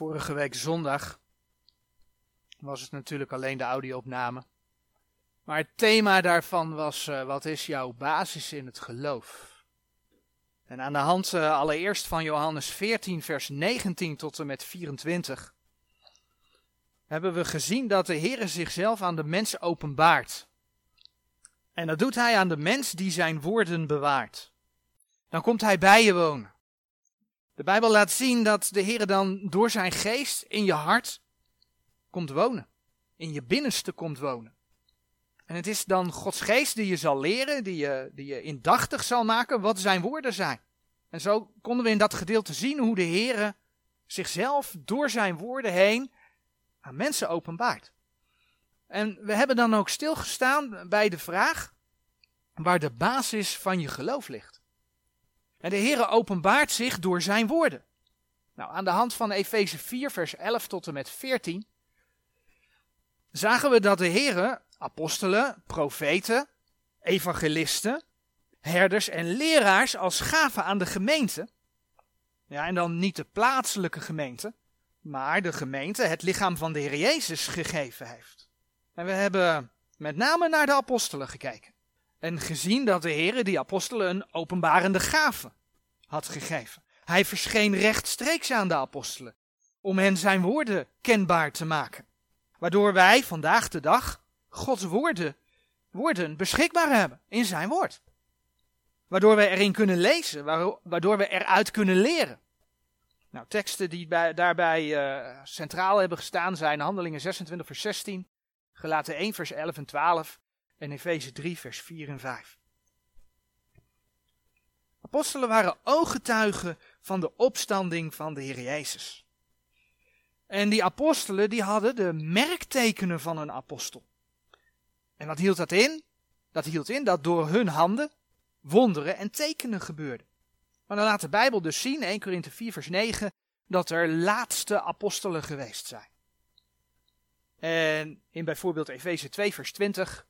Vorige week zondag was het natuurlijk alleen de audio-opname. Maar het thema daarvan was: uh, wat is jouw basis in het geloof? En aan de hand uh, allereerst van Johannes 14, vers 19 tot en met 24 hebben we gezien dat de Heer zichzelf aan de mens openbaart. En dat doet hij aan de mens die zijn woorden bewaart. Dan komt hij bij je wonen. De Bijbel laat zien dat de Heer dan door zijn geest in je hart komt wonen. In je binnenste komt wonen. En het is dan Gods geest die je zal leren, die je, die je indachtig zal maken wat zijn woorden zijn. En zo konden we in dat gedeelte zien hoe de Heer zichzelf door zijn woorden heen aan mensen openbaart. En we hebben dan ook stilgestaan bij de vraag waar de basis van je geloof ligt. En de Heere openbaart zich door zijn woorden. Nou, aan de hand van Efeze 4, vers 11 tot en met 14, zagen we dat de Heere apostelen, profeten, evangelisten, herders en leraars als gaven aan de gemeente. Ja, en dan niet de plaatselijke gemeente, maar de gemeente, het lichaam van de Heer Jezus, gegeven heeft. En we hebben met name naar de apostelen gekeken. En gezien dat de Heer die apostelen een openbarende gave had gegeven. Hij verscheen rechtstreeks aan de apostelen om hen zijn woorden kenbaar te maken. Waardoor wij vandaag de dag Gods woorden, woorden beschikbaar hebben in zijn woord. Waardoor we erin kunnen lezen, waardoor we eruit kunnen leren. Nou, teksten die bij, daarbij uh, centraal hebben gestaan zijn Handelingen 26 vers 16, Gelaten 1 vers 11 en 12 en Efeze 3 vers 4 en 5. Apostelen waren ooggetuigen van de opstanding van de Heer Jezus. En die apostelen die hadden de merktekenen van een apostel. En wat hield dat in? Dat hield in dat door hun handen wonderen en tekenen gebeurden. Maar dan laat de Bijbel dus zien, 1 Korinthe 4 vers 9, dat er laatste apostelen geweest zijn. En in bijvoorbeeld Efeze 2 vers 20,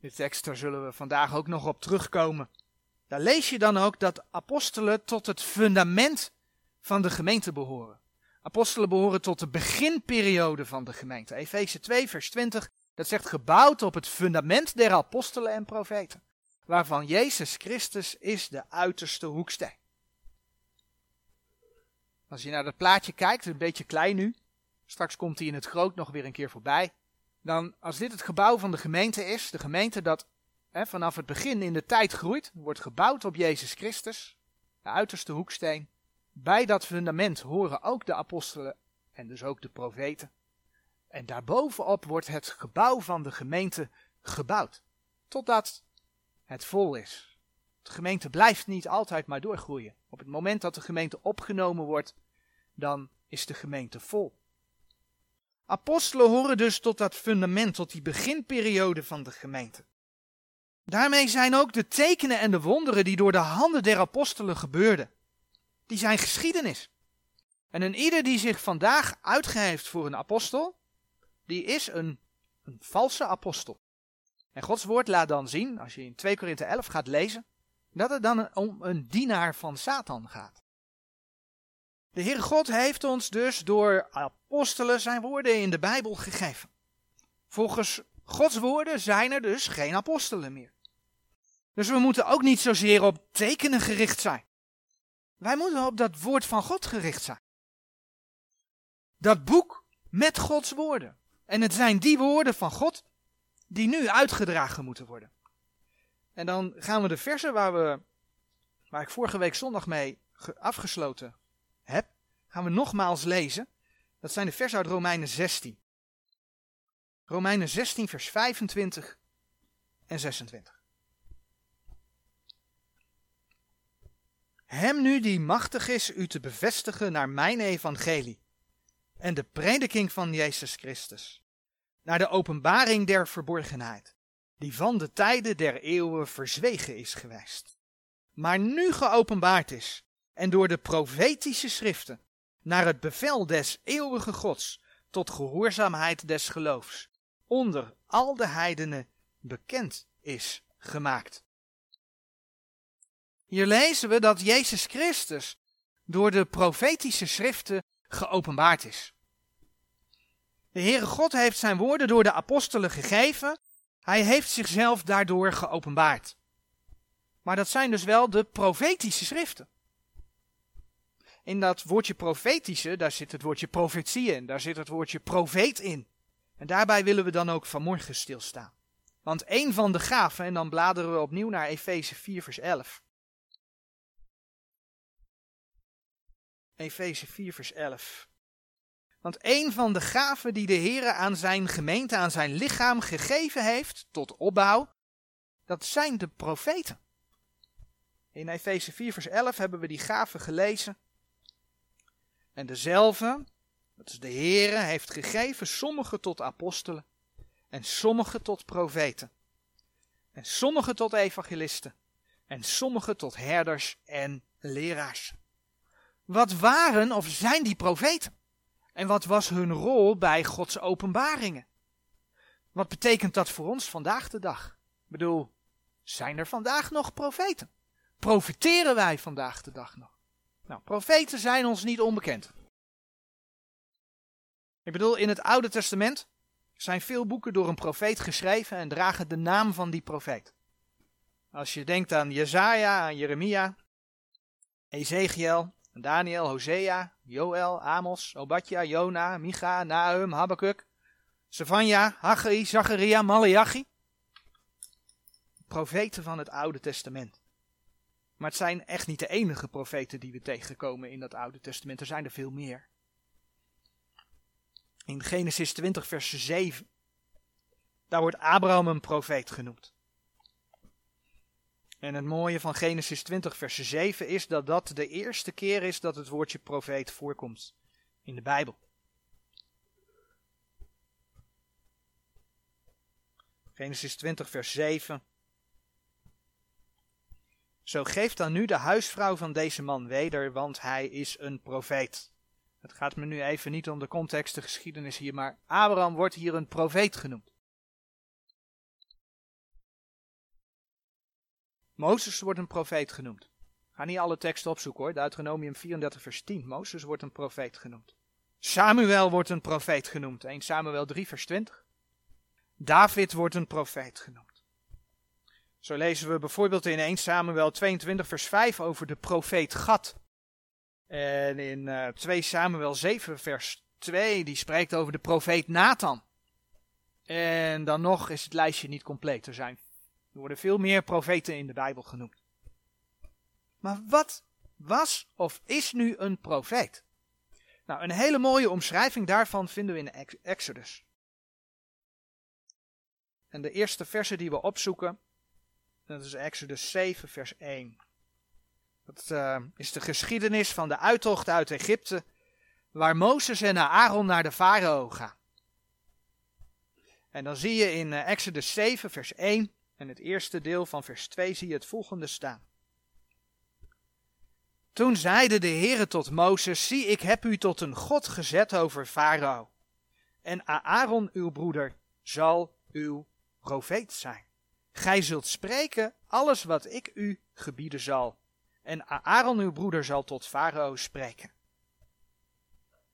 de tekst daar zullen we vandaag ook nog op terugkomen. Daar lees je dan ook dat apostelen tot het fundament van de gemeente behoren. Apostelen behoren tot de beginperiode van de gemeente. Efeze 2, vers 20, dat zegt gebouwd op het fundament der apostelen en profeten, waarvan Jezus Christus is de uiterste hoeksteen. Als je naar dat plaatje kijkt, een beetje klein nu, straks komt hij in het groot nog weer een keer voorbij. Dan, als dit het gebouw van de gemeente is, de gemeente dat vanaf het begin in de tijd groeit, wordt gebouwd op Jezus Christus, de uiterste hoeksteen. Bij dat fundament horen ook de apostelen en dus ook de profeten. En daarbovenop wordt het gebouw van de gemeente gebouwd, totdat het vol is. De gemeente blijft niet altijd maar doorgroeien. Op het moment dat de gemeente opgenomen wordt, dan is de gemeente vol. Apostelen horen dus tot dat fundament, tot die beginperiode van de gemeente. Daarmee zijn ook de tekenen en de wonderen die door de handen der apostelen gebeurden, die zijn geschiedenis. En een ieder die zich vandaag uitgeeft voor een apostel, die is een, een valse apostel. En Gods woord laat dan zien, als je in 2 Korinthe 11 gaat lezen, dat het dan om een dienaar van Satan gaat. De Heere God heeft ons dus door apostelen zijn woorden in de Bijbel gegeven. Volgens Gods woorden zijn er dus geen apostelen meer. Dus we moeten ook niet zozeer op tekenen gericht zijn. Wij moeten op dat woord van God gericht zijn. Dat boek met Gods woorden. En het zijn die woorden van God die nu uitgedragen moeten worden. En dan gaan we de versen waar, we, waar ik vorige week zondag mee afgesloten heb, gaan we nogmaals lezen. Dat zijn de versen uit Romeinen 16. Romeinen 16, vers 25 en 26. Hem nu die machtig is u te bevestigen naar mijn evangelie en de prediking van Jezus Christus, naar de openbaring der verborgenheid, die van de tijden der eeuwen verzwegen is geweest, maar nu geopenbaard is en door de profetische schriften naar het bevel des eeuwige Gods tot gehoorzaamheid des geloofs onder al de heidenen bekend is gemaakt. Hier lezen we dat Jezus Christus door de profetische schriften geopenbaard is. De Heere God heeft zijn woorden door de apostelen gegeven. Hij heeft zichzelf daardoor geopenbaard. Maar dat zijn dus wel de profetische schriften. In dat woordje profetische, daar zit het woordje profetie in, daar zit het woordje profeet in. En daarbij willen we dan ook vanmorgen stilstaan. Want een van de gaven, en dan bladeren we opnieuw naar Efeze 4 vers 11. Efeze 4 vers 11. Want een van de gaven die de Heer aan zijn gemeente, aan zijn lichaam gegeven heeft tot opbouw, dat zijn de profeten. In Efeze 4 vers 11 hebben we die gaven gelezen. En dezelfde, dat is de Heere, heeft gegeven sommige tot apostelen en sommige tot profeten en sommige tot evangelisten en sommige tot herders en leraars. Wat waren of zijn die profeten? En wat was hun rol bij Gods openbaringen? Wat betekent dat voor ons vandaag de dag? Ik bedoel, zijn er vandaag nog profeten? Profiteren wij vandaag de dag nog? Nou, profeten zijn ons niet onbekend. Ik bedoel, in het Oude Testament zijn veel boeken door een profeet geschreven en dragen de naam van die profeet. Als je denkt aan Jezaja, aan Jeremia, Ezekiel, Daniel, Hosea, Joel, Amos, Obadja, Jona, Micha, Nahum, Habakkuk, Savanja, Haggai, Zacharia, Malachi. Profeten van het Oude Testament. Maar het zijn echt niet de enige profeten die we tegenkomen in dat Oude Testament. Er zijn er veel meer. In Genesis 20, vers 7. Daar wordt Abraham een profeet genoemd. En het mooie van Genesis 20, vers 7 is dat dat de eerste keer is dat het woordje profeet voorkomt in de Bijbel. Genesis 20, vers 7. Zo geeft dan nu de huisvrouw van deze man weder, want hij is een profeet. Het gaat me nu even niet om de context, de geschiedenis hier, maar Abraham wordt hier een profeet genoemd. Mozes wordt een profeet genoemd. Ga niet alle teksten opzoeken hoor. Deuteronomium 34 vers 10. Mozes wordt een profeet genoemd. Samuel wordt een profeet genoemd. 1 Samuel 3 vers 20. David wordt een profeet genoemd. Zo lezen we bijvoorbeeld in 1 Samuel 22 vers 5 over de profeet Gad. En in uh, eh, 2 Samuel 7 vers 2 die spreekt over de profeet Nathan. En dan nog is het lijstje niet compleet. Er zijn er worden veel meer profeten in de Bijbel genoemd. Maar wat was of is nu een profeet? Nou, een hele mooie omschrijving daarvan vinden we in Exodus. En de eerste verse die we opzoeken, dat is Exodus 7, vers 1. Dat uh, is de geschiedenis van de uittocht uit Egypte, waar Mozes en Aaron naar de farao gaan. En dan zie je in uh, Exodus 7, vers 1, en het eerste deel van vers 2 zie je het volgende staan. Toen zeide de Heere tot Mozes, zie ik heb u tot een God gezet over Farao. En Aaron uw broeder zal uw profeet zijn. Gij zult spreken alles wat ik u gebieden zal. En Aaron uw broeder zal tot Farao spreken.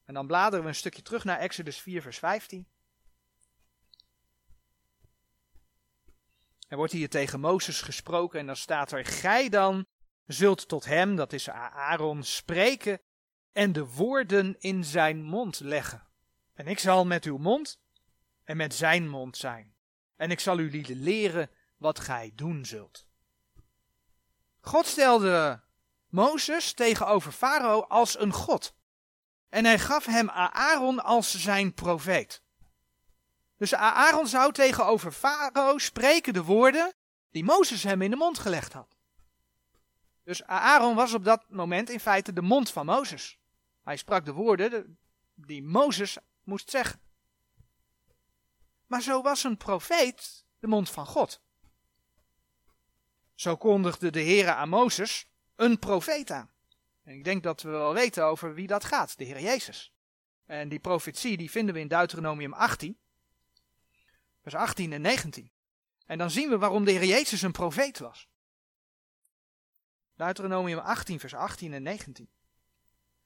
En dan bladeren we een stukje terug naar Exodus 4 vers 15. Er wordt hier tegen Mozes gesproken en dan staat er, gij dan zult tot hem, dat is Aaron, spreken en de woorden in zijn mond leggen. En ik zal met uw mond en met zijn mond zijn. En ik zal u leren wat gij doen zult. God stelde Mozes tegenover Farao als een God. En hij gaf hem Aaron als zijn profeet. Dus Aaron zou tegenover Farao spreken de woorden die Mozes hem in de mond gelegd had. Dus Aaron was op dat moment in feite de mond van Mozes. Hij sprak de woorden die Mozes moest zeggen. Maar zo was een profeet de mond van God. Zo kondigde de Heere aan Mozes een profeet aan. En ik denk dat we wel weten over wie dat gaat, de Heer Jezus. En die profetie die vinden we in Deuteronomium 18 vers 18 en 19. En dan zien we waarom de Heer Jezus een profeet was. Deuteronomium 18, vers 18 en 19.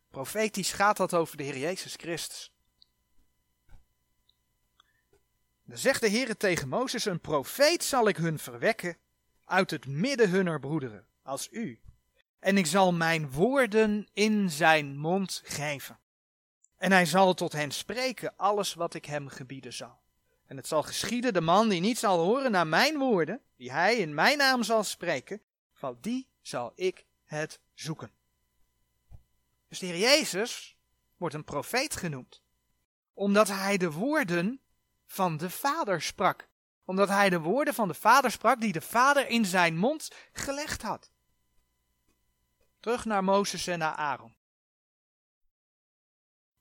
Profetisch gaat dat over de Heer Jezus Christus. Dan zegt de Heer tegen Mozes: Een profeet zal ik hun verwekken uit het midden hunner broederen, als u. En ik zal mijn woorden in zijn mond geven. En hij zal tot hen spreken alles wat ik hem gebieden zal. En het zal geschieden, de man die niet zal horen naar mijn woorden, die hij in mijn naam zal spreken, van die zal ik het zoeken. Dus de Heer Jezus wordt een profeet genoemd, omdat hij de woorden van de Vader sprak. Omdat hij de woorden van de Vader sprak die de Vader in zijn mond gelegd had. Terug naar Mozes en naar Aaron.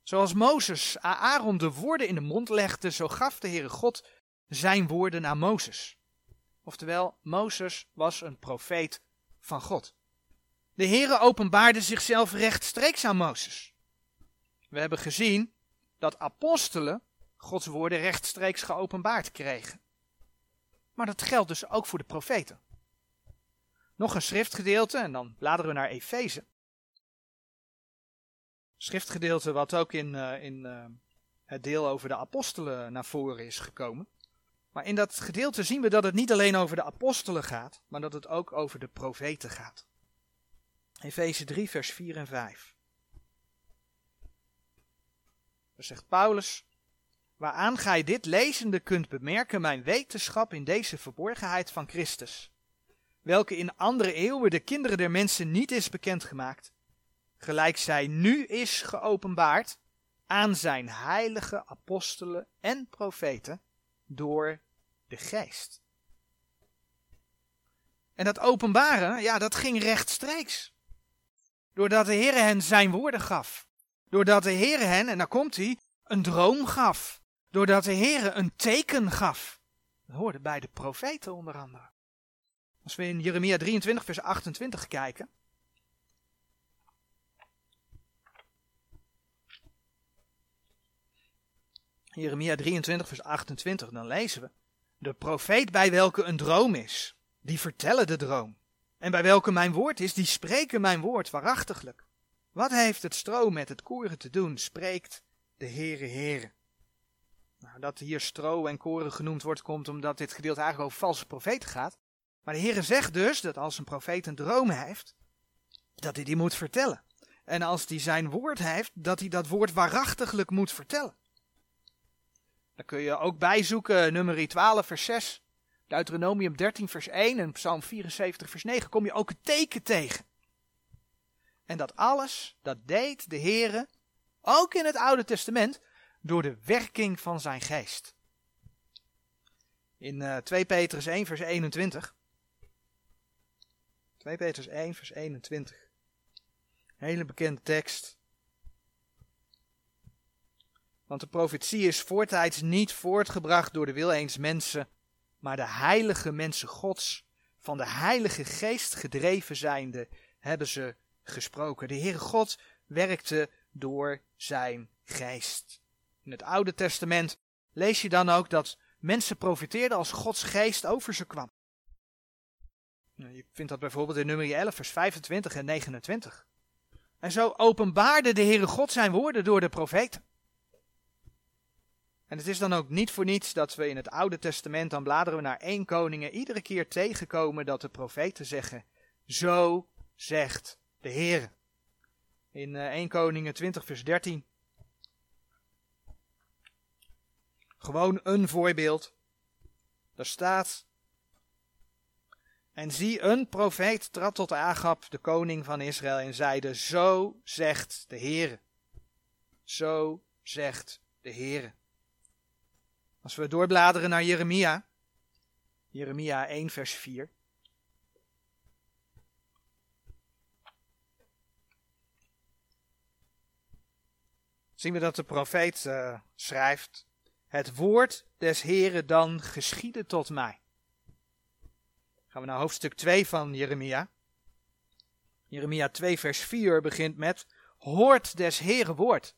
Zoals Mozes aan Aaron de woorden in de mond legde, zo gaf de Heere God zijn woorden aan Mozes. Oftewel, Mozes was een profeet van God. De Heere openbaarde zichzelf rechtstreeks aan Mozes. We hebben gezien dat apostelen Gods woorden rechtstreeks geopenbaard kregen. Maar dat geldt dus ook voor de profeten. Nog een schriftgedeelte en dan bladeren we naar Efeze. Schriftgedeelte wat ook in, uh, in uh, het deel over de apostelen naar voren is gekomen. Maar in dat gedeelte zien we dat het niet alleen over de apostelen gaat, maar dat het ook over de profeten gaat. Efeze 3, vers 4 en 5. Dan zegt Paulus: Waaraan gij dit lezende kunt bemerken mijn wetenschap in deze verborgenheid van Christus, welke in andere eeuwen de kinderen der mensen niet is bekendgemaakt, gelijk zij nu is geopenbaard aan zijn heilige apostelen en profeten door de geest. En dat openbaren, ja, dat ging rechtstreeks. Doordat de Heer hen zijn woorden gaf. Doordat de Heer hen, en dan komt hij, een droom gaf. Doordat de Heer een teken gaf. Dat hoorde bij de profeten onder andere. Als we in Jeremia 23, vers 28 kijken. Jeremia 23, vers 28, dan lezen we. De profeet bij welke een droom is, die vertellen de droom. En bij welke mijn woord is, die spreken mijn woord waarachtiglijk. Wat heeft het stro met het koren te doen, spreekt de Heere Heere. Nou, dat hier stro en koren genoemd wordt, komt omdat dit gedeelte eigenlijk over valse profeten gaat. Maar de Heere zegt dus dat als een profeet een droom heeft, dat hij die moet vertellen. En als hij zijn woord heeft, dat hij dat woord waarachtiglijk moet vertellen. Dan kun je ook bijzoeken, nummer 12, vers 6. Deuteronomium 13, vers 1 en Psalm 74, vers 9. Kom je ook het teken tegen. En dat alles, dat deed de Heere, ook in het Oude Testament, door de werking van zijn geest. In uh, 2 Petrus 1, vers 21. 2 Petrus 1, vers 21. Hele bekende tekst. Want de profetie is voortijds niet voortgebracht door de wil eens mensen, maar de heilige mensen Gods, van de Heilige Geest gedreven zijnde, hebben ze gesproken. De Heere God werkte door zijn geest. In het Oude Testament lees je dan ook dat mensen profiteerden als Gods geest over ze kwam. Nou, je vindt dat bijvoorbeeld in nummer 11, vers 25 en 29. En zo openbaarde de Heere God zijn woorden door de profeten. En het is dan ook niet voor niets dat we in het Oude Testament, dan bladeren we naar 1 Koningen, iedere keer tegenkomen dat de profeten zeggen, zo zegt de Heer. In 1 eh, Koningen 20 vers 13. Gewoon een voorbeeld. Daar staat, en zie, een profeet trad tot Agab, de koning van Israël, en zeide, zo zegt de Heer. Zo zegt de Heer. Als we doorbladeren naar Jeremia, Jeremia 1, vers 4. Zien we dat de profeet uh, schrijft: Het woord des Heren dan geschieden tot mij. Gaan we naar hoofdstuk 2 van Jeremia. Jeremia 2, vers 4 begint met: Hoort des Heren woord.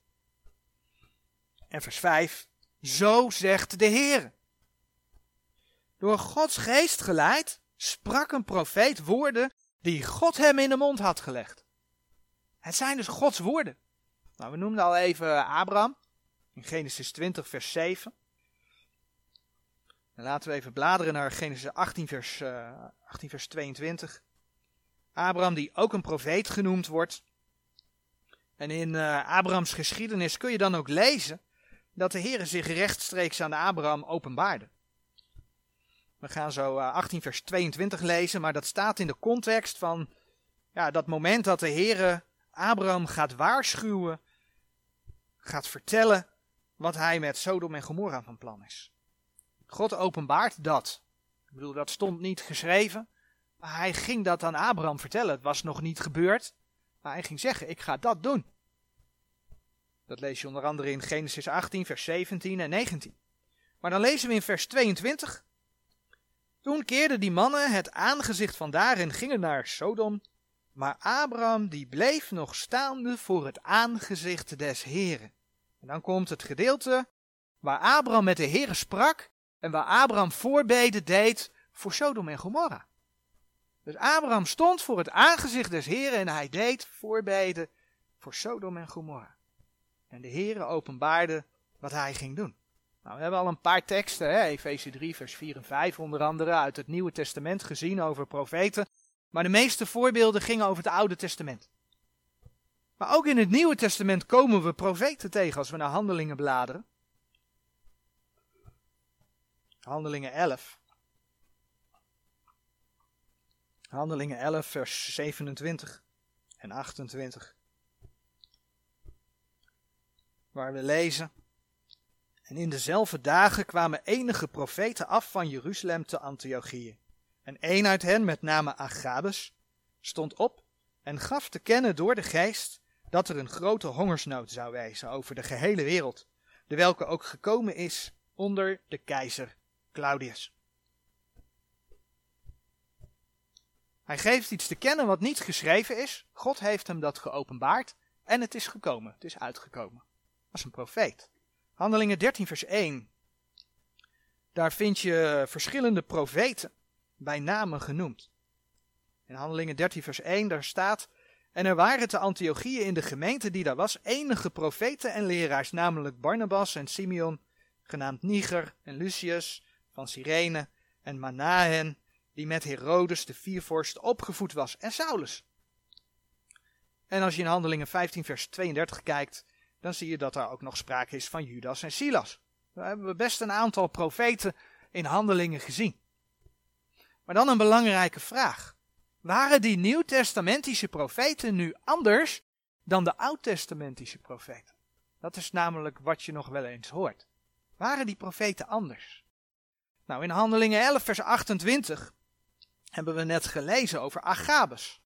En vers 5: zo zegt de Heer. Door Gods geest geleid sprak een profeet woorden die God hem in de mond had gelegd. Het zijn dus Gods woorden. Nou, we noemden al even Abraham in Genesis 20, vers 7. Dan laten we even bladeren naar Genesis 18 vers, uh, 18, vers 22. Abraham, die ook een profeet genoemd wordt. En in uh, Abrahams geschiedenis kun je dan ook lezen dat de Heer zich rechtstreeks aan Abraham openbaarde. We gaan zo 18 eh, vers 22 lezen, maar dat staat in de context van ja, dat moment dat de Heer Abraham gaat waarschuwen, gaat vertellen wat hij met Sodom en Gomorra van plan is. God openbaart dat. Ik bedoel, dat stond niet geschreven, maar hij ging dat aan Abraham vertellen. Het was nog niet gebeurd, maar hij ging zeggen, ik ga dat doen. Dat lees je onder andere in Genesis 18, vers 17 en 19. Maar dan lezen we in vers 22. Toen keerden die mannen het aangezicht vandaar en gingen naar Sodom. Maar Abraham die bleef nog staande voor het aangezicht des Heren. En dan komt het gedeelte waar Abraham met de Heren sprak en waar Abraham voorbeden deed voor Sodom en Gomorra. Dus Abraham stond voor het aangezicht des Heren en hij deed voorbeden voor Sodom en Gomorra. En de Heere openbaarde wat hij ging doen. Nou, we hebben al een paar teksten, Efeze 3, vers 4 en 5 onder andere, uit het Nieuwe Testament gezien over profeten. Maar de meeste voorbeelden gingen over het Oude Testament. Maar ook in het Nieuwe Testament komen we profeten tegen als we naar Handelingen bladeren. Handelingen 11. Handelingen 11, vers 27 en 28. Waar we lezen. En in dezelfde dagen kwamen enige profeten af van Jeruzalem te Antiochië. En een uit hen, met name Agabus, stond op en gaf te kennen door de geest dat er een grote hongersnood zou wijzen over de gehele wereld, de welke ook gekomen is onder de keizer Claudius. Hij geeft iets te kennen wat niet geschreven is. God heeft hem dat geopenbaard en het is gekomen, het is uitgekomen. Als een profeet. Handelingen 13, vers 1. Daar vind je verschillende profeten bij namen genoemd. In Handelingen 13, vers 1, daar staat. En er waren te Antiochieën in de gemeente die daar was enige profeten en leraars, namelijk Barnabas en Simeon, genaamd Niger en Lucius van Cyrene en Manahen, die met Herodes de viervorst opgevoed was, en Saulus. En als je in Handelingen 15, vers 32 kijkt, dan zie je dat er ook nog sprake is van Judas en Silas. We hebben best een aantal profeten in handelingen gezien. Maar dan een belangrijke vraag. Waren die nieuwtestamentische profeten nu anders dan de oud-testamentische profeten? Dat is namelijk wat je nog wel eens hoort. Waren die profeten anders? Nou, in Handelingen 11, vers 28 hebben we net gelezen over Agabus.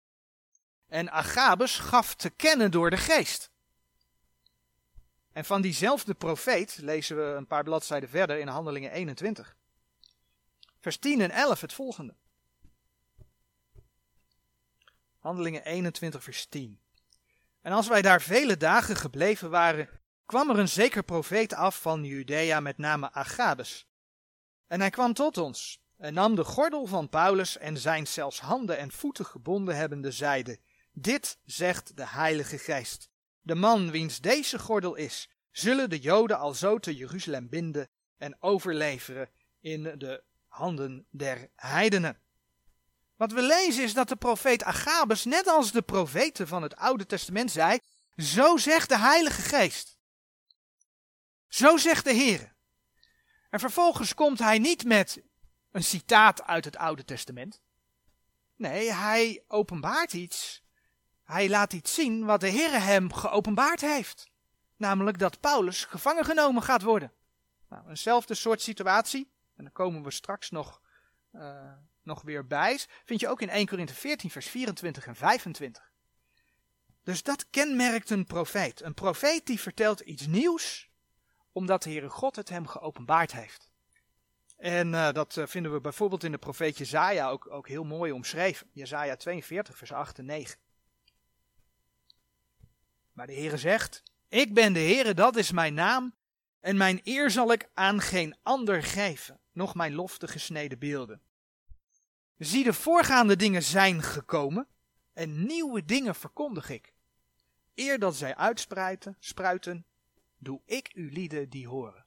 En Agabus gaf te kennen door de geest. En van diezelfde profeet lezen we een paar bladzijden verder in Handelingen 21. Vers 10 en 11 het volgende. Handelingen 21, vers 10. En als wij daar vele dagen gebleven waren, kwam er een zeker profeet af van Judea met name Agabus. En hij kwam tot ons en nam de gordel van Paulus en zijn zelfs handen en voeten gebonden hebbende zeide, dit zegt de Heilige Geest. De man wiens deze gordel is, zullen de Joden alzo te Jeruzalem binden en overleveren in de handen der heidenen. Wat we lezen is dat de profeet Agabus, net als de profeten van het Oude Testament, zei: Zo zegt de Heilige Geest. Zo zegt de Heer. En vervolgens komt hij niet met een citaat uit het Oude Testament. Nee, hij openbaart iets hij laat iets zien wat de Heer hem geopenbaard heeft. Namelijk dat Paulus gevangen genomen gaat worden. Nou, eenzelfde soort situatie, en daar komen we straks nog, uh, nog weer bij, vind je ook in 1 Korinthe 14 vers 24 en 25. Dus dat kenmerkt een profeet. Een profeet die vertelt iets nieuws, omdat de Heere God het hem geopenbaard heeft. En uh, dat uh, vinden we bijvoorbeeld in de profeet Jezaja ook, ook heel mooi omschreven. Jezaja 42 vers 8 en 9. Maar de Heere zegt, ik ben de Heere, dat is mijn naam, en mijn eer zal ik aan geen ander geven, nog mijn lofte gesneden beelden. Zie, de voorgaande dingen zijn gekomen, en nieuwe dingen verkondig ik. eer dat zij uitspruiten, spruiten, doe ik u lieden die horen.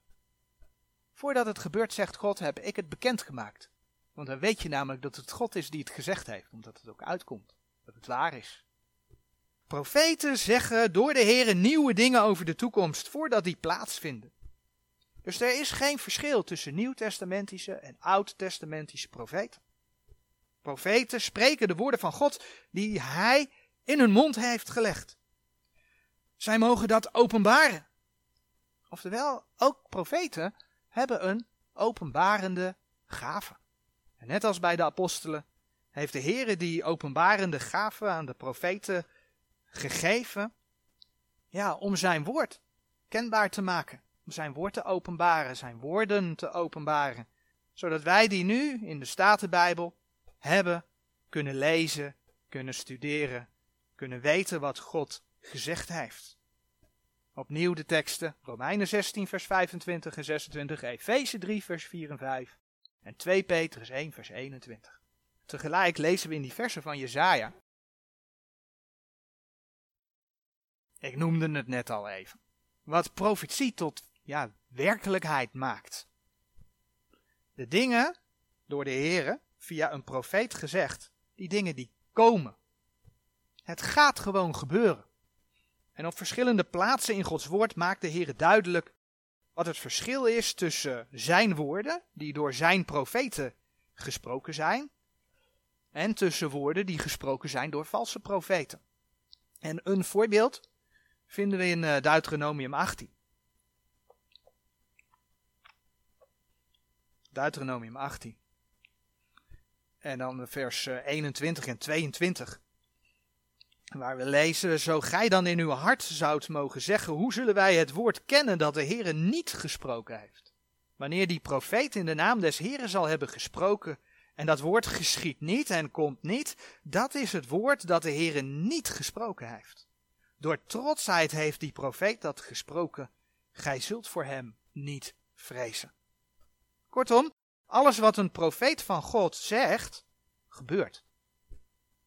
Voordat het gebeurt, zegt God, heb ik het bekendgemaakt. Want dan weet je namelijk dat het God is die het gezegd heeft, omdat het ook uitkomt, dat het waar is. Profeten zeggen door de Heer nieuwe dingen over de toekomst voordat die plaatsvinden. Dus er is geen verschil tussen nieuwtestamentische en oud-testamentische profeten. Profeten spreken de woorden van God die hij in hun mond heeft gelegd. Zij mogen dat openbaren. Oftewel, ook profeten hebben een openbarende gave. En net als bij de apostelen heeft de Heer die openbarende gave aan de profeten gegeven, ja, om zijn woord kenbaar te maken. Om zijn woord te openbaren, zijn woorden te openbaren. Zodat wij die nu in de Statenbijbel hebben, kunnen lezen, kunnen studeren, kunnen weten wat God gezegd heeft. Opnieuw de teksten, Romeinen 16 vers 25 en 26, Efeze 3 vers 4 en 5 en 2 Petrus 1 vers 21. Tegelijk lezen we in die versen van Jezaja. Ik noemde het net al even. Wat profetie tot ja, werkelijkheid maakt. De dingen door de Here via een profeet gezegd, die dingen die komen. Het gaat gewoon gebeuren. En op verschillende plaatsen in Gods woord maakt de Heer duidelijk wat het verschil is tussen zijn woorden, die door zijn profeten gesproken zijn, en tussen woorden die gesproken zijn door valse profeten. En een voorbeeld vinden we in uh, Deuteronomium 18. Deuteronomium 18. En dan vers 21 eh, en 22. Waar we lezen, zo gij dan in uw hart zoudt mogen zeggen, hoe zullen wij het woord kennen dat de Heere niet gesproken heeft? Wanneer die profeet in de naam des Heeren zal hebben gesproken, en dat woord geschiet niet en komt niet, dat is het woord dat de Heere niet gesproken heeft. Door trotsheid heeft die profeet dat gesproken, gij zult voor hem niet vrezen. Kortom, alles wat een profeet van God zegt, gebeurt.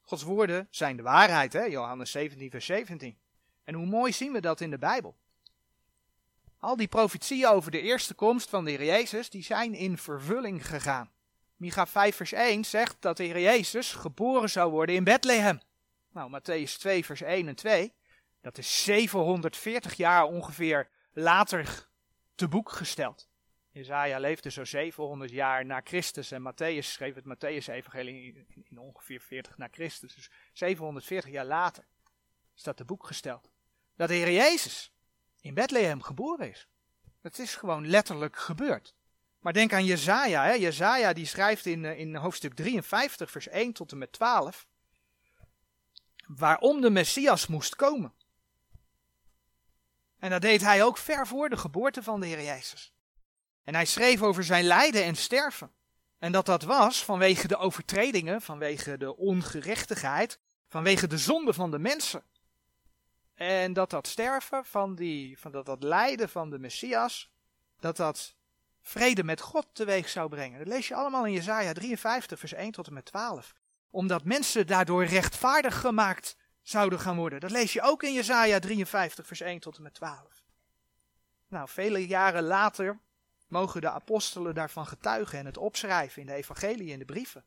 Gods woorden zijn de waarheid, hè? Johannes 17, vers 17. En hoe mooi zien we dat in de Bijbel. Al die profetieën over de eerste komst van de Heer Jezus, die zijn in vervulling gegaan. Micha 5 vers 1 zegt dat de Heer Jezus geboren zou worden in Bethlehem. Nou, Matthäus 2 vers 1 en 2, dat is 740 jaar ongeveer later te boek gesteld. Jezaja leefde zo 700 jaar na Christus en Matthäus schreef het Matthäus-evangelie in, ongeveer 40 na Christus. Dus 740 jaar later is dat de boek gesteld. Dat de Heer Jezus in Bethlehem geboren is. Dat is gewoon letterlijk gebeurd. Maar denk aan Jezaja. Hè? Jezaja die schrijft in, eh, in hoofdstuk 53 vers 1 tot en met 12. Waarom de Messias moest komen. En dat deed hij ook ver voor de geboorte van de Heer Jezus. En hij schreef over zijn lijden en sterven. En dat dat was vanwege de overtredingen, vanwege de ongerechtigheid, vanwege de zonde van de mensen. En dat dat sterven van, die, van dat, dat lijden van de Messias, dat dat vrede met God teweeg zou brengen. Dat lees je allemaal in Jesaja 53, vers 1 tot en met 12. Omdat mensen daardoor rechtvaardig gemaakt zouden gaan worden. Dat lees je ook in Jesaja 53, vers 1 tot en met 12. Nou, vele jaren later mogen de apostelen daarvan getuigen en het opschrijven in de evangelie en de brieven.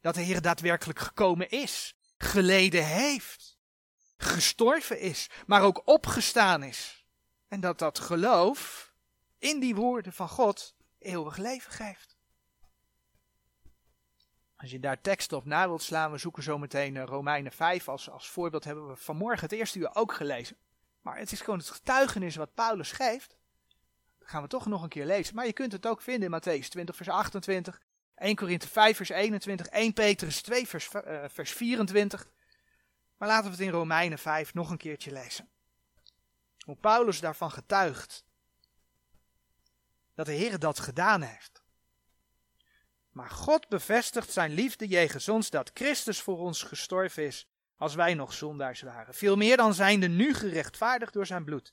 Dat de Heer daadwerkelijk gekomen is, geleden heeft, gestorven is, maar ook opgestaan is. En dat dat geloof in die woorden van God eeuwig leven geeft. Als je daar teksten op na wilt slaan, we zoeken zo meteen eh, Romeinen 5 als, als voorbeeld, hebben we vanmorgen het eerste uur ook gelezen. Maar het is gewoon het getuigenis wat Paulus geeft gaan we toch nog een keer lezen. Maar je kunt het ook vinden in Matthäus 20, vers 28, 1 Korinthe 5, vers 21, 1 Petrus 2, vers, uh, vers 24. Maar laten we het in Romeinen 5 nog een keertje lezen. Hoe Paulus daarvan getuigt. Dat de Heer dat gedaan heeft. Maar God bevestigt zijn liefde jegens ons dat Christus voor ons gestorven is als wij nog zondaars waren. Veel meer dan zijnde nu gerechtvaardigd door zijn bloed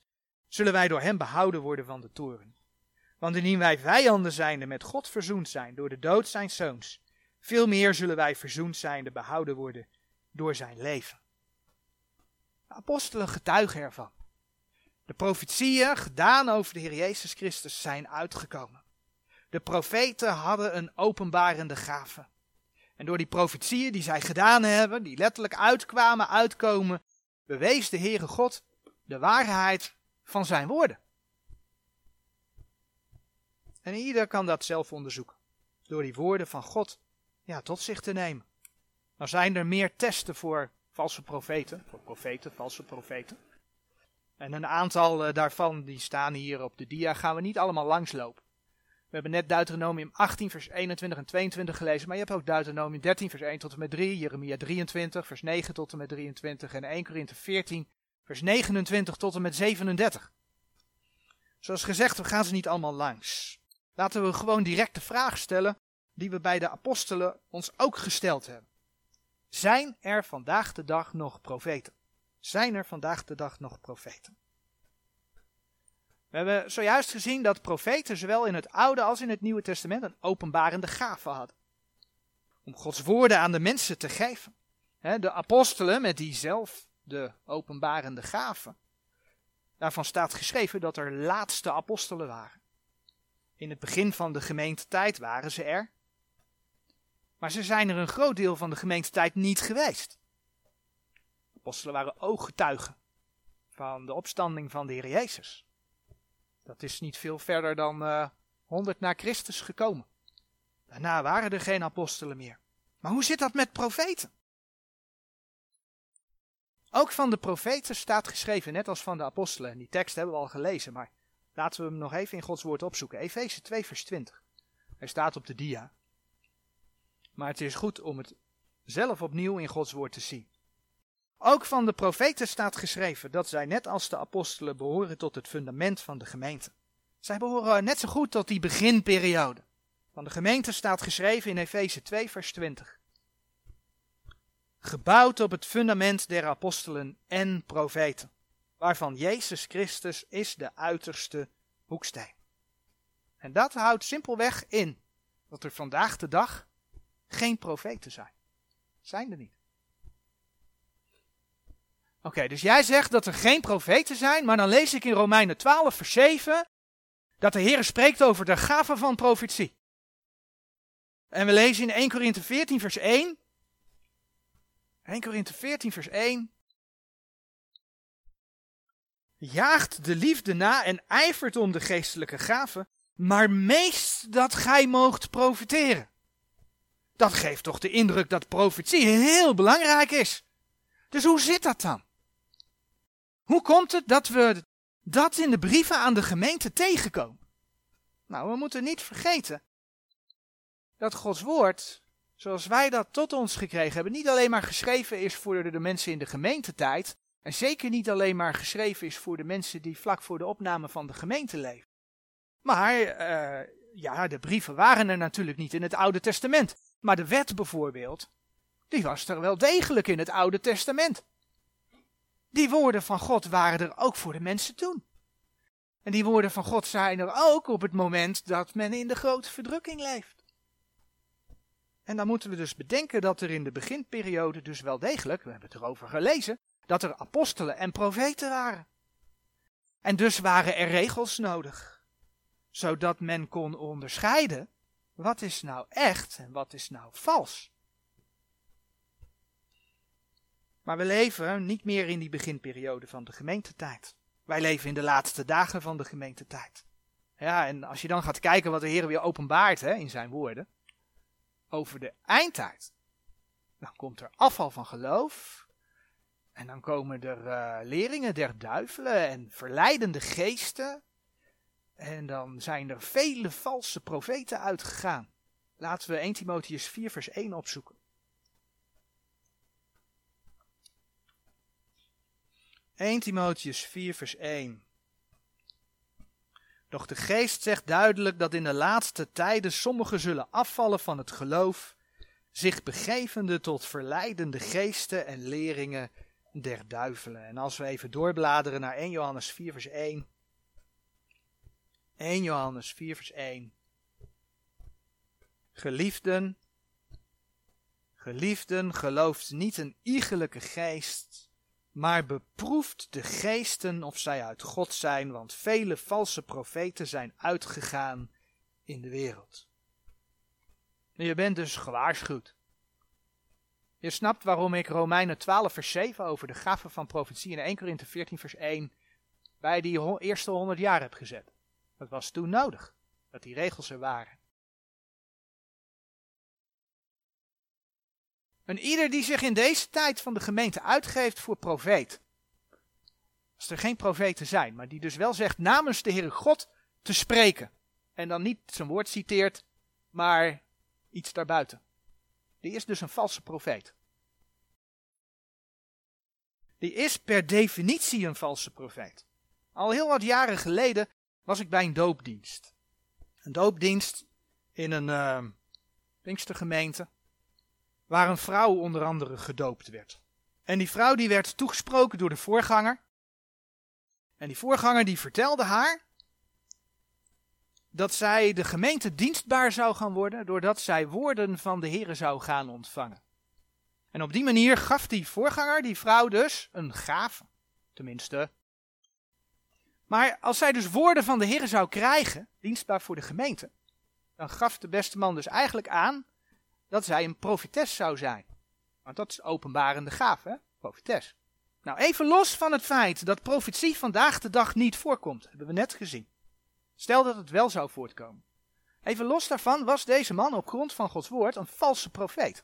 zullen wij door hem behouden worden van de toren. Want indien wij vijanden zijnde met God verzoend zijn door de dood zijn zoons, veel meer zullen wij verzoend zijnde behouden worden door zijn leven. De apostelen getuigen ervan. De profetieën gedaan over de Heer Jezus Christus zijn uitgekomen. De profeten hadden een openbarende gave. En door die profetieën die zij gedaan hebben, die letterlijk uitkwamen, uitkomen, bewees de Heere God de waarheid van zijn woorden. En ieder kan dat zelf onderzoeken. Door die woorden van God ja, tot zich te nemen. Nou zijn er meer testen voor valse profeten. Voor profeten, valse profeten. En een aantal eh, daarvan die staan hier op de dia. Gaan we niet allemaal langslopen. We hebben net Deuteronomium 18 vers 21 en 22 gelezen. Maar je hebt ook Deuteronomium 13 vers 1 tot en met 3. Jeremia 23 vers 9 tot en met 23. En 1 Korinthe 14 vers 29 tot en met 37. Zoals gezegd, we gaan ze niet allemaal langs. Laten we gewoon direct de vraag stellen die we bij de apostelen ons ook gesteld hebben. Zijn er vandaag de dag nog profeten? Zijn er vandaag de dag nog profeten? We hebben zojuist gezien dat profeten zowel in het Oude als in het Nieuwe Testament een openbarende gave hadden. Om Gods woorden aan de mensen te geven. De apostelen met die zelf de openbarende gave. Daarvan staat geschreven dat er laatste apostelen waren. In het begin van de gemeentetijd waren ze er. Maar ze zijn er een groot deel van de gemeentetijd niet geweest. Apostelen waren ooggetuigen van de opstanding van de Heer Jezus. Dat is niet veel verder dan uh, eh, 100 na Christus gekomen. Daarna waren er geen apostelen meer. Maar hoe zit dat met profeten? Ook van de profeten staat geschreven, net als van de apostelen. En die tekst hebben we al gelezen, maar laten we hem nog even in Gods woord opzoeken. Efeze 2, vers 20. Hij staat op de dia. Maar het is goed om het zelf opnieuw in Gods woord te zien. Ook van de profeten staat geschreven dat zij net als de apostelen behoren tot het fundament van de gemeente. Zij behoren net zo goed tot die beginperiode. Van de gemeente staat geschreven in Efeze 2, vers 20. Gebouwd op het fundament der apostelen en profeten, waarvan Jezus Christus is de uiterste hoeksteen. En dat houdt simpelweg in dat er vandaag de dag geen profeten zijn. Zijn er niet. Oké, dus jij zegt dat er geen profeten zijn, maar dan lees ik in Romeinen 12, vers 7 dat de Heer spreekt over de gave van profetie. En we lezen in 1 Korinthe 14, vers 1. 1 Korinthe 14, vers 1. Jaagt de liefde na en ijvert om de geestelijke gaven, maar meest dat gij moogt profiteren. Dat geeft toch de indruk dat profetie heel belangrijk is. Dus hoe zit dat dan? Hoe komt het dat we dat in de brieven aan de gemeente tegenkomen? Nou, we moeten niet vergeten dat Gods woord, zoals wij dat tot ons gekregen hebben, niet alleen maar geschreven is voor de mensen in de gemeentetijd, en zeker niet alleen maar geschreven is voor de mensen die vlak voor de opname van de gemeente leven. Maar, uh, ja, de brieven waren er natuurlijk niet in het Oude Testament. Maar de wet bijvoorbeeld, die was er wel degelijk in het Oude Testament. Die woorden van God waren er ook voor de mensen toen. En die woorden van God zijn er ook op het moment dat men in de grote verdrukking leeft. En dan moeten we dus bedenken dat er in de beginperiode dus wel degelijk, we hebben het erover gelezen, dat er apostelen en profeten waren. En dus waren er regels nodig, zodat men kon onderscheiden wat is nou echt en wat is nou vals. Maar we leven niet meer in die beginperiode van de gemeentetijd. Wij leven in de laatste dagen van de gemeentetijd. Ja, en als je dan gaat kijken wat de Heer weer openbaart hè, in zijn woorden, over de eindtijd, dan komt er afval van geloof, en dan komen er uh, leringen der duivelen en verleidende geesten, en dan zijn er vele valse profeten uitgegaan. Laten we 1 Timotheus 4 vers 1 opzoeken. 1 Timotheus 4 vers 1. Doch de geest zegt duidelijk dat in de laatste tijden sommigen zullen afvallen van het geloof, zich begevende tot verleidende geesten en leringen der duivelen. En als we even doorbladeren naar 1 Johannes 4 vers 1. 1 Johannes 4 vers 1. Geliefden, geliefden, gelooft niet een iegelijke geest, maar beproeft de geesten of zij uit God zijn, want vele valse profeten zijn uitgegaan in de wereld. Je bent dus gewaarschuwd. Je snapt waarom ik Romeinen 12 vers 7 over de gave van profetie in 1 Korinthe 14 vers 1 bij die eerste 100 jaar heb gezet. Dat was toen nodig, dat die regels er waren. En ieder die zich in deze tijd van de gemeente uitgeeft voor profeet, als er geen profeten zijn, maar die dus wel zegt namens de Heere God te spreken, en dan niet zijn woord citeert, maar iets daarbuiten. Die is dus een valse profeet. Die is per definitie een valse profeet. Al heel wat jaren geleden was ik bij een doopdienst. Een doopdienst in een uh, Pinkstergemeente waar een vrouw onder andere gedoopt werd. En die vrouw die werd toegesproken door de voorganger. En die voorganger die vertelde haar dat zij de gemeente dienstbaar zou gaan worden doordat zij woorden van de Here zou gaan ontvangen. En op die manier gaf die voorganger die vrouw dus een gave, tenminste. Maar als zij dus woorden van de Here zou krijgen, dienstbaar voor de gemeente, dan gaf de beste man dus eigenlijk aan dat zij een profetes zou zijn. Want dat is openbarende gaaf, hè? Profetes. Nou, even los van het feit dat profetie vandaag de dag niet voorkomt, hebben we net gezien. Stel dat het wel zou voortkomen. Even los daarvan was deze man op grond van Gods woord een valse profeet.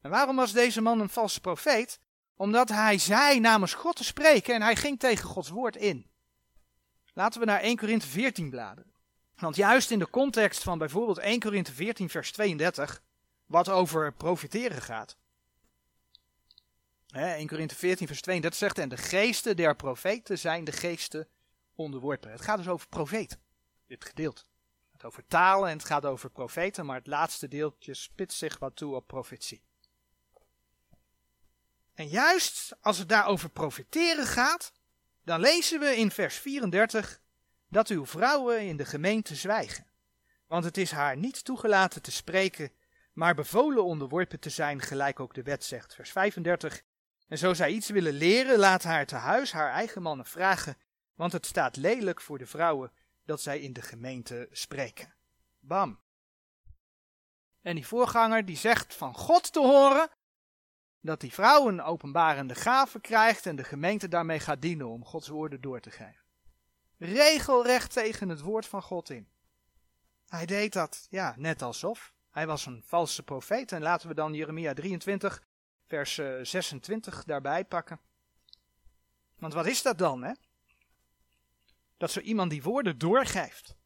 En waarom was deze man een valse profeet? Omdat hij zei namens God te spreken en hij ging tegen Gods woord in. Laten we naar 1 Korinthe 14 bladeren. Want juist in de context van bijvoorbeeld 1 Korinthe 14 vers 32 wat over profiteren gaat. 1 Korinthe 14 vers 32 zegt, en de geesten der profeten zijn de geesten onderworpen. Het gaat dus over profeten, dit gedeelte. Het gaat over talen en het gaat over profeten, maar het laatste deeltje spitst zich wat toe op profetie. En juist als het daar over profiteren gaat, dan lezen we in vers 34 dat uw vrouwen in de gemeente zwijgen. Want het is haar niet toegelaten te spreken maar bevolen onderworpen te zijn, gelijk ook de wet zegt. Vers 35. En zo zij iets willen leren, laat haar te huis haar eigen mannen vragen, want het staat lelijk voor de vrouwen dat zij in de gemeente spreken. Bam. En die voorganger die zegt van God te horen dat die vrouw een openbarende gave krijgt en de gemeente daarmee gaat dienen om Gods woorden door te geven. Regelrecht tegen het woord van God in. Hij deed dat, ja, net alsof. Hij was een valse profeet. En laten we dan Jeremia 23, vers 26 eh, daarbij pakken. Want wat is dat dan, hè? Dat zo iemand die woorden doorgeeft.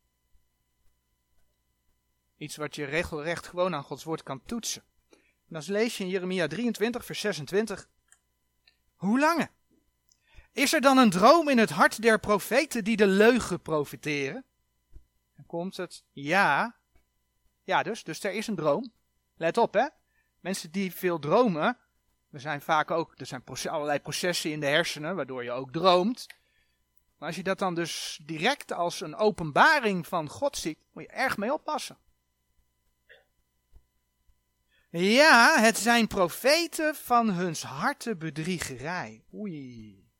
Iets wat je regelrecht gewoon aan Gods woord kan toetsen. En dan lees je in Jeremia 23, vers 26. Hoe lange? Is er dan een droom in het hart der profeten die de leugen profiteren? Dan komt het, ja, ja, dus, dus er is een droom. Let op, hè. Mensen die veel dromen, er zijn vaak ook, er zijn allerlei processen in de hersenen waardoor je ook droomt. Maar als je dat dan dus direct als een openbaring van God ziet, moet je erg mee oppassen. Ja, het zijn profeten van huns harten bedriegerij. Oei.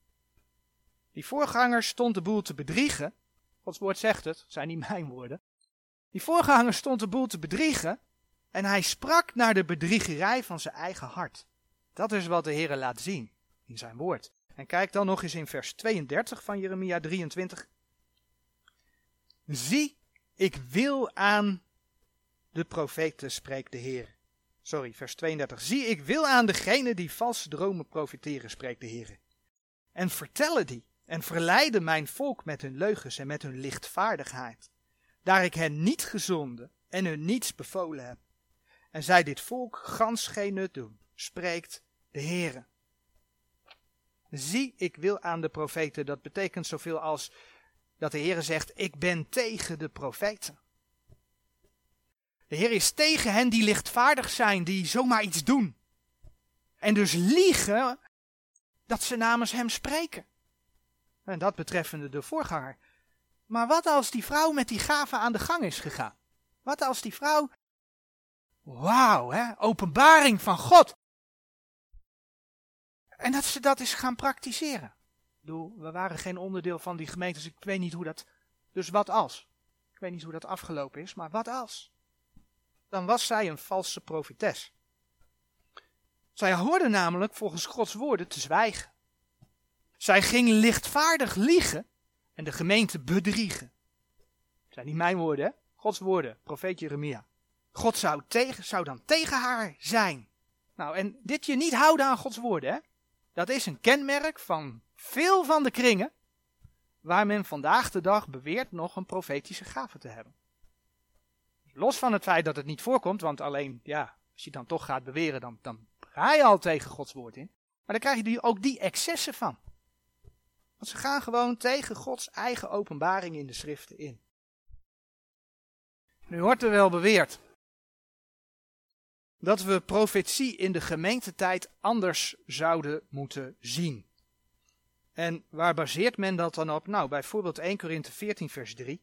Die voorganger stond de boel te bedriegen. Gods woord zegt het zijn niet mijn woorden. Die voorganger stond de boel te bedriegen en hij sprak naar de bedriegerij van zijn eigen hart. Dat is wat de Heer laat zien in zijn woord. En kijk dan nog eens in vers 32 van Jeremia 23. Zie, ik wil aan de profeten, spreekt de Heer. Sorry, vers 32. Zie, ik wil aan degene die valse dromen profiteren, spreekt de Heer. En vertellen die en verleiden mijn volk met hun leugens en met hun lichtvaardigheid daar ik hen niet gezonden en hun niets bevolen heb. En zij dit volk gans geen nut doen, spreekt de Heere. Zie, ik wil aan de profeten, dat betekent zoveel als dat de Heere zegt, ik ben tegen de profeten. De Heer is tegen hen die lichtvaardig zijn, die zomaar iets doen. En dus liegen dat ze namens hem spreken. En dat betreffende de voorganger. Maar wat als die vrouw met die gave aan de gang is gegaan? Wat als die vrouw. Wauw, hè? Openbaring van God. En dat ze dat eens gaan praktiseren. We waren geen onderdeel van die gemeente, dus ik weet niet hoe dat. Dus wat als? Ik weet niet hoe dat afgelopen is, maar wat als? Dan was zij een valse profetes. Zij hoorde namelijk volgens Gods woorden te zwijgen. Zij ging lichtvaardig liegen en de gemeente bedriegen. Dat zijn niet mijn woorden, hè? Gods woorden, profeet Jeremia. God zou, tegen, zou dan tegen haar zijn. Nou, en dit je niet houden aan Gods woorden, hè? Dat is een kenmerk van veel van de kringen waar men vandaag de dag beweert nog een profetische gave te hebben. Los van het feit dat het niet voorkomt, want alleen, ja, als je dan toch gaat beweren, dan, dan ga je al tegen Gods woord in. Maar dan krijg je ook die excessen van. Want ze gaan gewoon tegen Gods eigen openbaring in de schriften in. Nu wordt er wel beweerd dat we profetie in de gemeentetijd anders zouden moeten zien. En waar baseert men dat dan op? Nou, bijvoorbeeld 1 Korinthe 14 vers 3.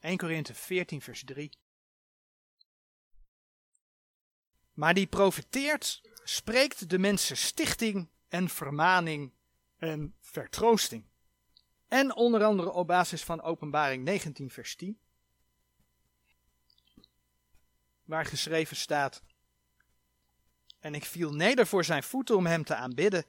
1 Korinthe 14 vers 3. Maar die profeteert, spreekt de mensen stichting en vermaning en vertroosting. En onder andere op basis van Openbaring 19 vers 10. Waar geschreven staat: En ik viel neder voor zijn voeten om hem te aanbidden.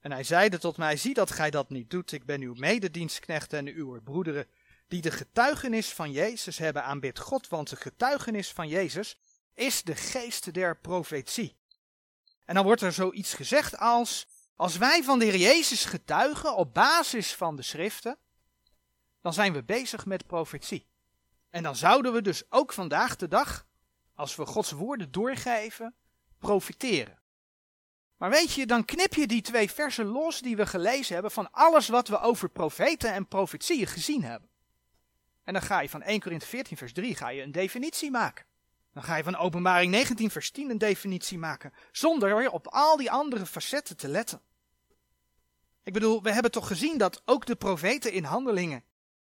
En hij zeide tot mij: Zie dat gij dat niet doet. Ik ben uw mededienstknecht en uw broederen, die de getuigenis van Jezus hebben. Aanbid God, want de getuigenis van Jezus is de geest der profetie. En dan wordt er zoiets gezegd als: Als wij van de Heer Jezus getuigen op basis van de schriften, dan zijn we bezig met profetie. En dan zouden we dus ook vandaag de dag, als we Gods woorden doorgeven, profiteren. Maar weet je, dan knip je die twee versen los die we gelezen hebben van alles wat we over profeten en profetieën gezien hebben. En dan ga je van 1 Korinthe 14 vers 3 ga je een definitie maken. Dan ga je van openbaring 19 vers 10 een definitie maken, zonder op al die andere facetten te letten. Ik bedoel, we hebben toch gezien dat ook de profeten in handelingen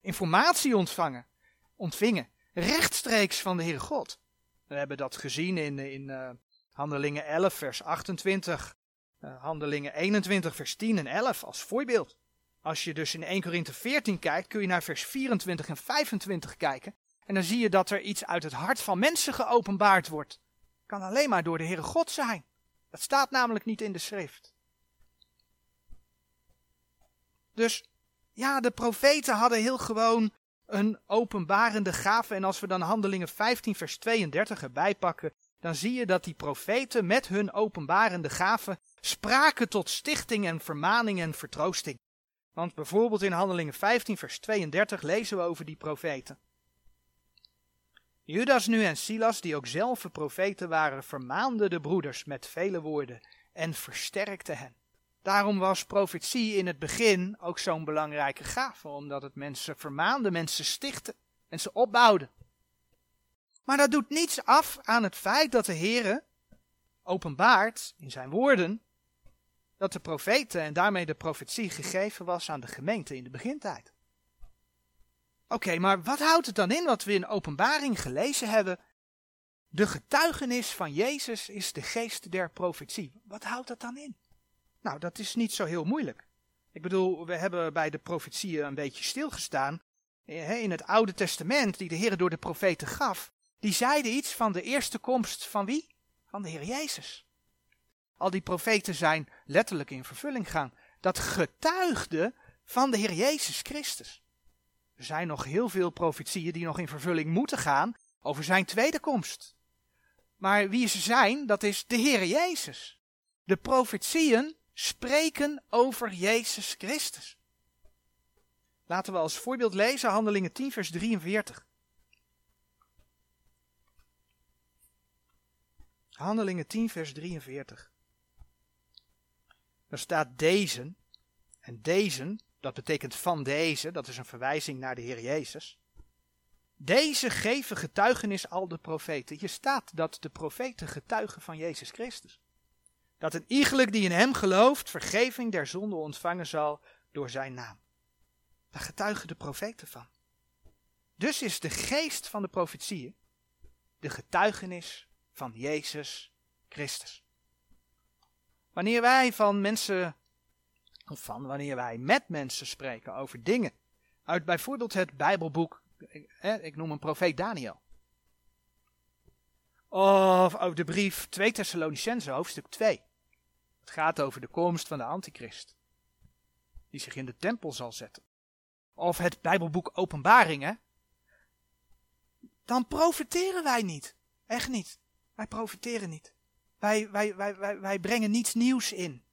informatie ontvangen, ontvingen, rechtstreeks van de Heere God. We hebben dat gezien in, in uh, Handelingen 11, vers 28, uh, eh, Handelingen 21, vers 10 en 11 als voorbeeld. Als je dus in 1 Korinthe 14 kijkt, kun je naar vers 24 en 25 kijken. En dan zie je dat er iets uit het hart van mensen geopenbaard wordt. Kan alleen maar door de Heere God zijn. Dat staat namelijk niet in de schrift. Dus ja, de profeten hadden heel gewoon een openbarende gave. En als we dan Handelingen 15, vers 32 erbij pakken, dan zie je dat die profeten met hun openbarende gave spraken tot stichting en vermaning en vertroosting. Want bijvoorbeeld in Handelingen 15, vers 32 lezen we over die profeten. Judas nu en Silas, die ook zelf profeten waren, vermaanden de broeders met vele woorden en versterkten hen. Daarom was profetie in het begin ook zo'n belangrijke gave, omdat het mensen vermaande, mensen stichtte en ze opbouwde. Maar dat doet niets af aan het feit dat de Heere openbaart in zijn woorden dat de profeten en daarmee de profetie gegeven was aan de gemeente in de begintijd. Oké, maar wat houdt het dan in wat we in openbaring gelezen hebben? De getuigenis van Jezus is de geest der profetie. Wat houdt dat dan in? Nou, dat is niet zo heel moeilijk. Ik bedoel, we hebben bij de profetieën een beetje stilgestaan. Eh, in het Oude Testament, die de Heer door de profeten gaf, die zeiden iets van de eerste komst van wie? Van de Heer Jezus. Al die profeten zijn letterlijk in vervulling gaan. Dat getuigde van de Heer Jezus Christus. Er zijn nog heel veel profetieën die nog in vervulling moeten gaan over zijn tweede komst. Maar wie ze zijn, dat is de Heer Jezus. De profetieën spreken over Jezus Christus. Laten we als voorbeeld lezen Handelingen 10, vers 43. Handelingen 10, vers 43. Daar staat deze, en deze, dat betekent van deze, dat is een verwijzing naar de Heer Jezus. Deze geven getuigenis al de profeten. Hier staat dat de profeten getuigen van Jezus Christus dat een iegelijk die in hem gelooft vergeving der zonde ontvangen zal door zijn naam. Daar getuigen de profeten van. Dus is de geest van de profetieën de getuigenis van Jezus Christus. Wanneer wij van mensen, of van wanneer wij met mensen spreken over dingen, uit bijvoorbeeld het Bijbelboek, ik, noem een profeet Daniel. Of over de brief 2 Thessalonicense, hoofdstuk 2. Het gaat over de komst van de antichrist. Die zich in de tempel zal zetten. Of het Bijbelboek Openbaringen. Dan profiteren wij niet. Echt niet. Wij profiteren niet. Wij, wij, wij, wij, wij brengen niets nieuws in.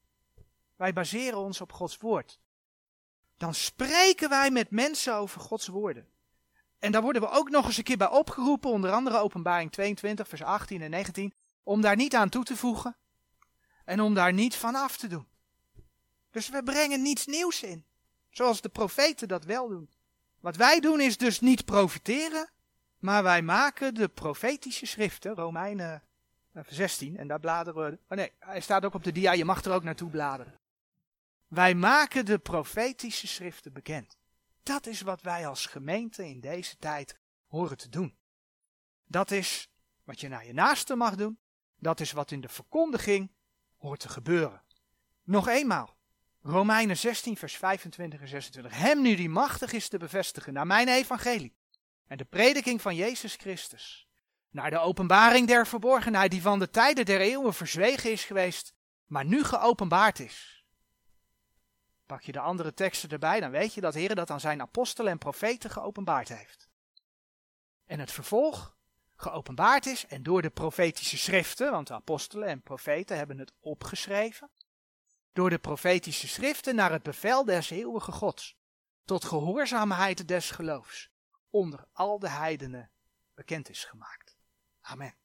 Wij baseren ons op Gods woord. Dan spreken wij met mensen over Gods woorden. En daar worden we ook nog eens een keer bij opgeroepen, onder andere Openbaring 22, vers 18 en 19, om daar niet aan toe te voegen en om daar niet van af te doen. Dus we brengen niets nieuws in, zoals de profeten dat wel doen. Wat wij doen is dus niet profiteren, maar wij maken de profetische schriften, Romeinen 16, en daar bladeren we. Oh nee, hij staat ook op de dia, je mag er ook naartoe bladeren. Wij maken de profetische schriften bekend. Dat is wat wij als gemeente in deze tijd horen te doen. Dat is wat je naar je naaste mag doen. Dat is wat in de verkondiging hoort te gebeuren. Nog eenmaal. Romeinen 16, vers 25 en 26. Hem nu die machtig is te bevestigen naar mijn evangelie. En de prediking van Jezus Christus. Naar de openbaring der verborgenheid die van de tijden der eeuwen verzwegen is geweest, maar nu geopenbaard is Pak je de andere teksten erbij, dan weet je dat Heer dat aan zijn apostelen en profeten geopenbaard heeft. En het vervolg geopenbaard is en door de profetische schriften, want de apostelen en profeten hebben het opgeschreven, door de profetische schriften naar het bevel des eeuwige Gods, tot gehoorzaamheid des geloofs, onder al de heidenen bekend is gemaakt. Amen.